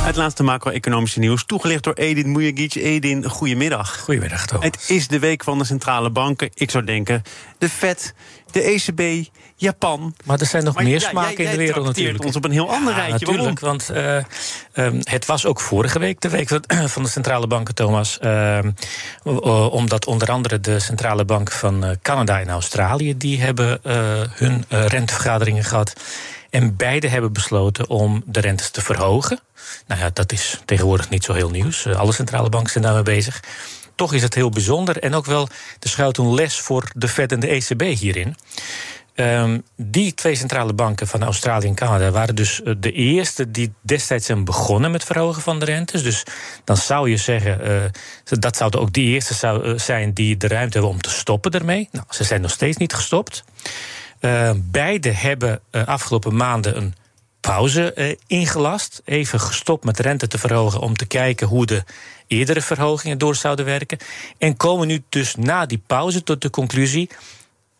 Het laatste macro-economische nieuws, toegelicht door Edin Mujagic. Edin, goedemiddag. Goedemiddag, Thomas. Het is de week van de centrale banken. Ik zou denken, de Fed, de ECB, Japan. Maar er zijn nog Maar meer smaken jij- in de wereld natuurlijk. ons op een heel ander Ja, rijtje. Natuurlijk, want eh, ehm, het was ook vorige week de week van- de centrale banken, Thomas. Ehm, omdat onder andere de centrale banken van eh, Canada en Australië... die hebben eh, hun rentevergaderingen gehad. En beide hebben besloten om de rentes te verhogen. Nou ja, dat is tegenwoordig niet zo heel nieuws. Eh, Alle centrale banken zijn daarmee bezig. Toch is het heel bijzonder en ook wel de schuilt een les voor de Fed en de ECB hierin. Ehm, die twee centrale banken van Australië en Canada waren dus eh, de eerste die destijds zijn begonnen met verhogen van de rentes. Dus dan zou je zeggen, eh, dat zouden ook die eerste zou, zijn die de ruimte hebben om te stoppen ermee. Nou, ze zijn nog steeds niet gestopt. Uh, beide hebben uh, afgelopen maanden een pauze uh, ingelast. Even gestopt met rente te verhogen om te kijken hoe de eerdere verhogingen door zouden werken. En komen nu dus na die pauze tot de conclusie.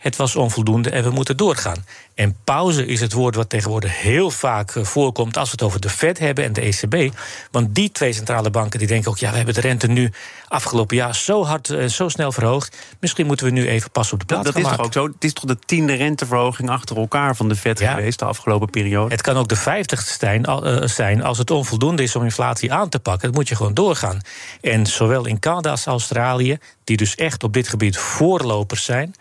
Het was onvoldoende en we moeten doorgaan. En pauze is het woord wat tegenwoordig heel vaak voorkomt als we het over de Fed hebben en de ECB. Want die twee centrale banken die denken ook, ja, we hebben de rente nu afgelopen jaar zo hard en zo snel verhoogd. Misschien moeten we nu even pas op de plaats dat, dat gaan is maken. toch ook zo? Het is toch de tiende renteverhoging achter elkaar van de Fed ja. geweest de afgelopen periode? Het kan ook de vijftigste zijn als het onvoldoende is om inflatie aan te pakken. Dat moet je gewoon doorgaan. En zowel in Canada als Australië, die dus echt op dit gebied voorlopers zijn,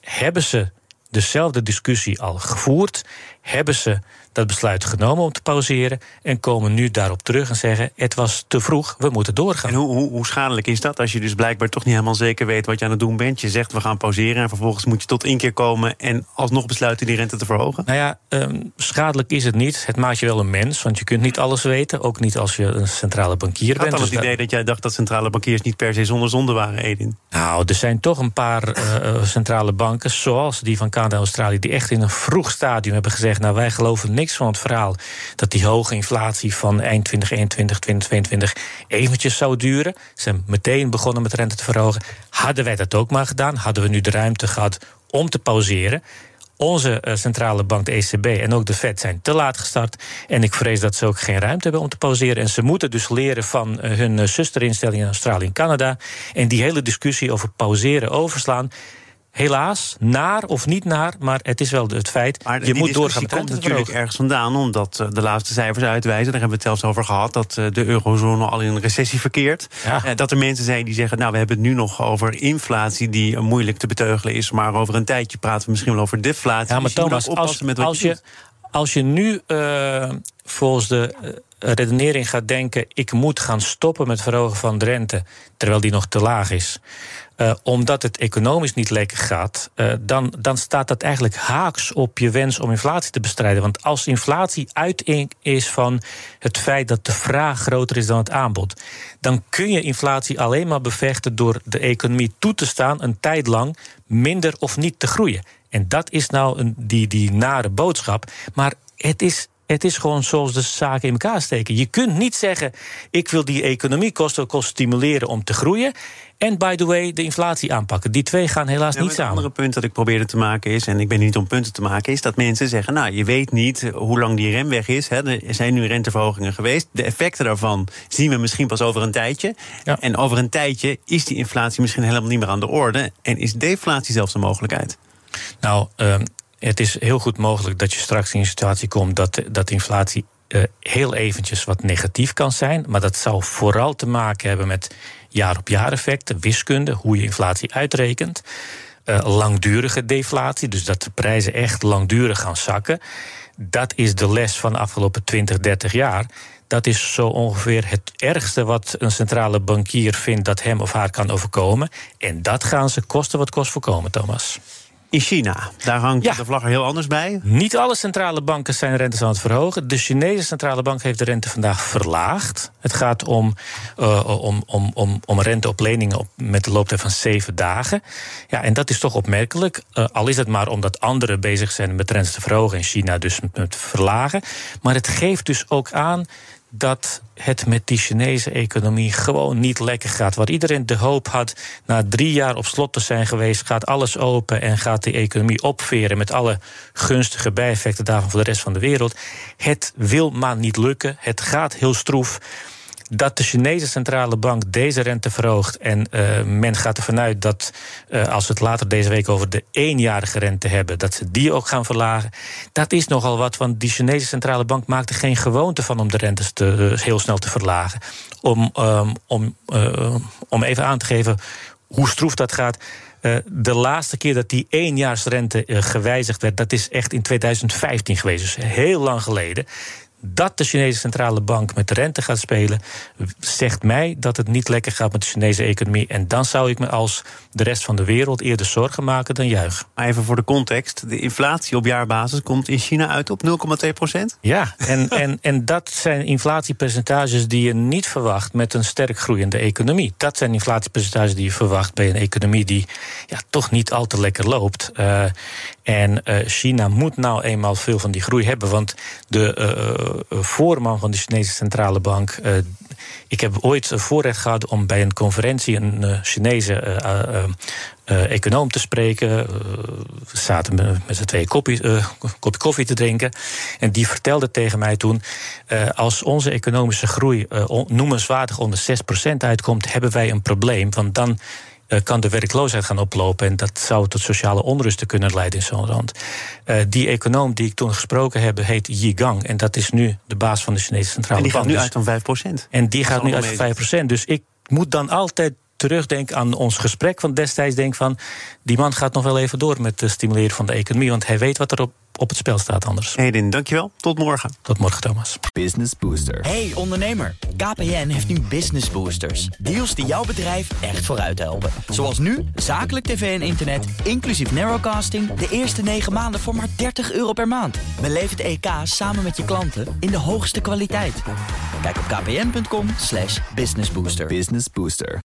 hebben ze dezelfde discussie al gevoerd? Hebben ze dat besluit genomen om te pauzeren en komen nu daarop terug en zeggen: het was te vroeg, we moeten doorgaan. En hoe, hoe, hoe, schadelijk is dat als je dus blijkbaar toch niet helemaal zeker weet wat je aan het doen bent? Je zegt we gaan pauzeren en vervolgens moet je tot inkeer komen en alsnog besluiten die rente te verhogen? Nou ja, um, schadelijk is het niet. Het maakt je wel een mens, want je kunt niet alles weten, ook niet als je een centrale bankier Ik bent. had al het dus idee dat jij dacht dat centrale bankiers niet per se zonder zonde waren, Edin. Nou, er zijn toch een paar uh, centrale banken, zoals die van Canada en Australië, die echt in een vroeg stadium hebben gezegd: nou, wij geloven niks van het verhaal dat die hoge inflatie van eind 2021, 2022 eventjes zou duren. Ze meteen begonnen met rente te verhogen. Hadden wij dat ook maar gedaan, hadden we nu de ruimte gehad om te pauzeren. Onze uh, centrale bank, de ECB en ook de Fed zijn te laat gestart. En ik vrees dat ze ook geen ruimte hebben om te pauzeren. En ze moeten dus leren van uh, hun uh, zusterinstellingen in Australië en Canada. En die hele discussie over pauzeren overslaan helaas, naar of niet naar, maar het is wel het feit. Maar je moet doorgaan. Het komt natuurlijk ergens vandaan, omdat de laatste cijfers uitwijzen. Daar hebben we het zelfs over gehad dat de eurozone al in een recessie verkeert. Ja. Dat er mensen zijn die zeggen: Nou, we hebben het nu nog over inflatie die moeilijk te beteugelen is, maar over een tijdje praten we misschien wel over deflatie. Ja, maar dus Thomas, als, met wat als, je, als je nu uh, volgens de redenering gaat denken: ik moet gaan stoppen met verhogen van de rente, terwijl die nog te laag is. Uh, omdat het economisch niet lekker gaat, uh, dan, dan staat dat eigenlijk haaks op je wens om inflatie te bestrijden. Want als inflatie uiting is van het feit dat de vraag groter is dan het aanbod, dan kun je inflatie alleen maar bevechten door de economie toe te staan een tijd lang minder of niet te groeien. En dat is nou een, die, die nare boodschap. Maar het is het is gewoon zoals de zaken in elkaar steken. Je kunt niet zeggen: ik wil die economie kosten kost stimuleren om te groeien. En by the way, de inflatie aanpakken. Die twee gaan helaas ja, niet samen. Het andere punt dat ik probeerde te maken is, en ik ben niet om punten te maken, is dat mensen zeggen: Nou, je weet niet hoe lang die rem weg is. Hè. Er zijn nu renteverhogingen geweest. De effecten daarvan zien we misschien pas over een tijdje. Ja. En over een tijdje is die inflatie misschien helemaal niet meer aan de orde. En is deflatie zelfs een mogelijkheid. Nou, um, het is heel goed mogelijk dat je straks in een situatie komt dat, dat inflatie uh, heel eventjes wat negatief kan zijn. Maar dat zou vooral te maken hebben met jaar-op-jaar effecten, wiskunde, hoe je inflatie uitrekent. Uh, langdurige deflatie, dus dat de prijzen echt langdurig gaan zakken. Dat is de les van de afgelopen 20, 30 jaar. Dat is zo ongeveer het ergste wat een centrale bankier vindt dat hem of haar kan overkomen. En dat gaan ze kosten wat kost voorkomen, Thomas. In China, daar hangt de vlag er heel anders bij. Niet alle centrale banken zijn rentes aan het verhogen. De Chinese centrale bank heeft de rente vandaag verlaagd. Het gaat om, uh, om, om, om, om rente op leningen op, met de looptijd van zeven dagen. Ja, en dat is toch opmerkelijk. Uh, al is het maar omdat anderen bezig zijn met rente te verhogen... en China dus met verlagen. Maar het geeft dus ook aan dat het met die Chinese economie gewoon niet lekker gaat. Waar iedereen de hoop had na drie jaar op slot te zijn geweest, gaat alles open en gaat die economie opveren met alle gunstige bijeffecten daarvan voor de rest van de wereld. Het wil maar niet lukken. Het gaat heel stroef dat de Chinese centrale bank deze rente verhoogt. En uh, men gaat ervan uit dat uh, als we het later deze week over de eenjarige rente hebben, dat ze die ook gaan verlagen. Dat is nogal wat, want die Chinese centrale bank maakt er geen gewoonte van om de rentes te, uh, heel snel te verlagen. Om, um, om, om even aan te geven hoe stroef dat gaat. De laatste keer dat die éénjaarsrente uh, gewijzigd werd, dat is echt in 2015 geweest. Dus heel lang geleden dat de Chinese centrale bank met de rente gaat spelen, zegt mij dat het niet lekker gaat met de Chinese economie. En dan zou ik me als de rest van de wereld eerder zorgen maken dan juichen. Maar even voor de context: de inflatie op jaarbasis komt in China uit op 0,2 procent. Ja, en, en, en dat zijn inflatiepercentages die je niet verwacht met een sterk groeiende economie. Dat zijn inflatiepercentages die je verwacht bij een economie die ja, toch niet al te lekker loopt. Uh, en uh, China moet nou eenmaal veel van die groei hebben. Want de uh, voorman van de Chinese centrale bank. Ik heb ooit voorrecht gehad om bij een conferentie een Chinese econoom te spreken. we zaten met z'n twee kopje, kopje koffie te drinken. En die vertelde tegen mij toen: als onze economische groei noemenswaardig onder 6% uitkomt, hebben wij een probleem. Want dan kan de werkloosheid gaan oplopen. En dat zou tot sociale onrusten kunnen leiden in zo'n land. Uh, die econoom die ik toen gesproken heb, heet Yi Gang. En dat is nu de baas van de Chinese Centrale Bank. En die gaat nu uit van 5%. En die gaat nu uit van 5%. Dus ik moet dan altijd terugdenken aan ons gesprek van destijds. Denk van, die man gaat nog wel even door met het stimuleren van de economie. Want hij weet wat er op op het spel staat anders. Edin, dankjewel. Tot morgen. Tot morgen, Thomas. Business Booster. Hey ondernemer, KPN heeft nu Business Boosters. Deals die jouw bedrijf echt vooruit helpen. Zoals nu, zakelijk tv en internet, inclusief narrowcasting... de eerste 9 maanden voor maar 30 euro per maand. Beleef het EK samen met je klanten in de hoogste kwaliteit. Kijk op kpn.com businessbooster. Business Booster.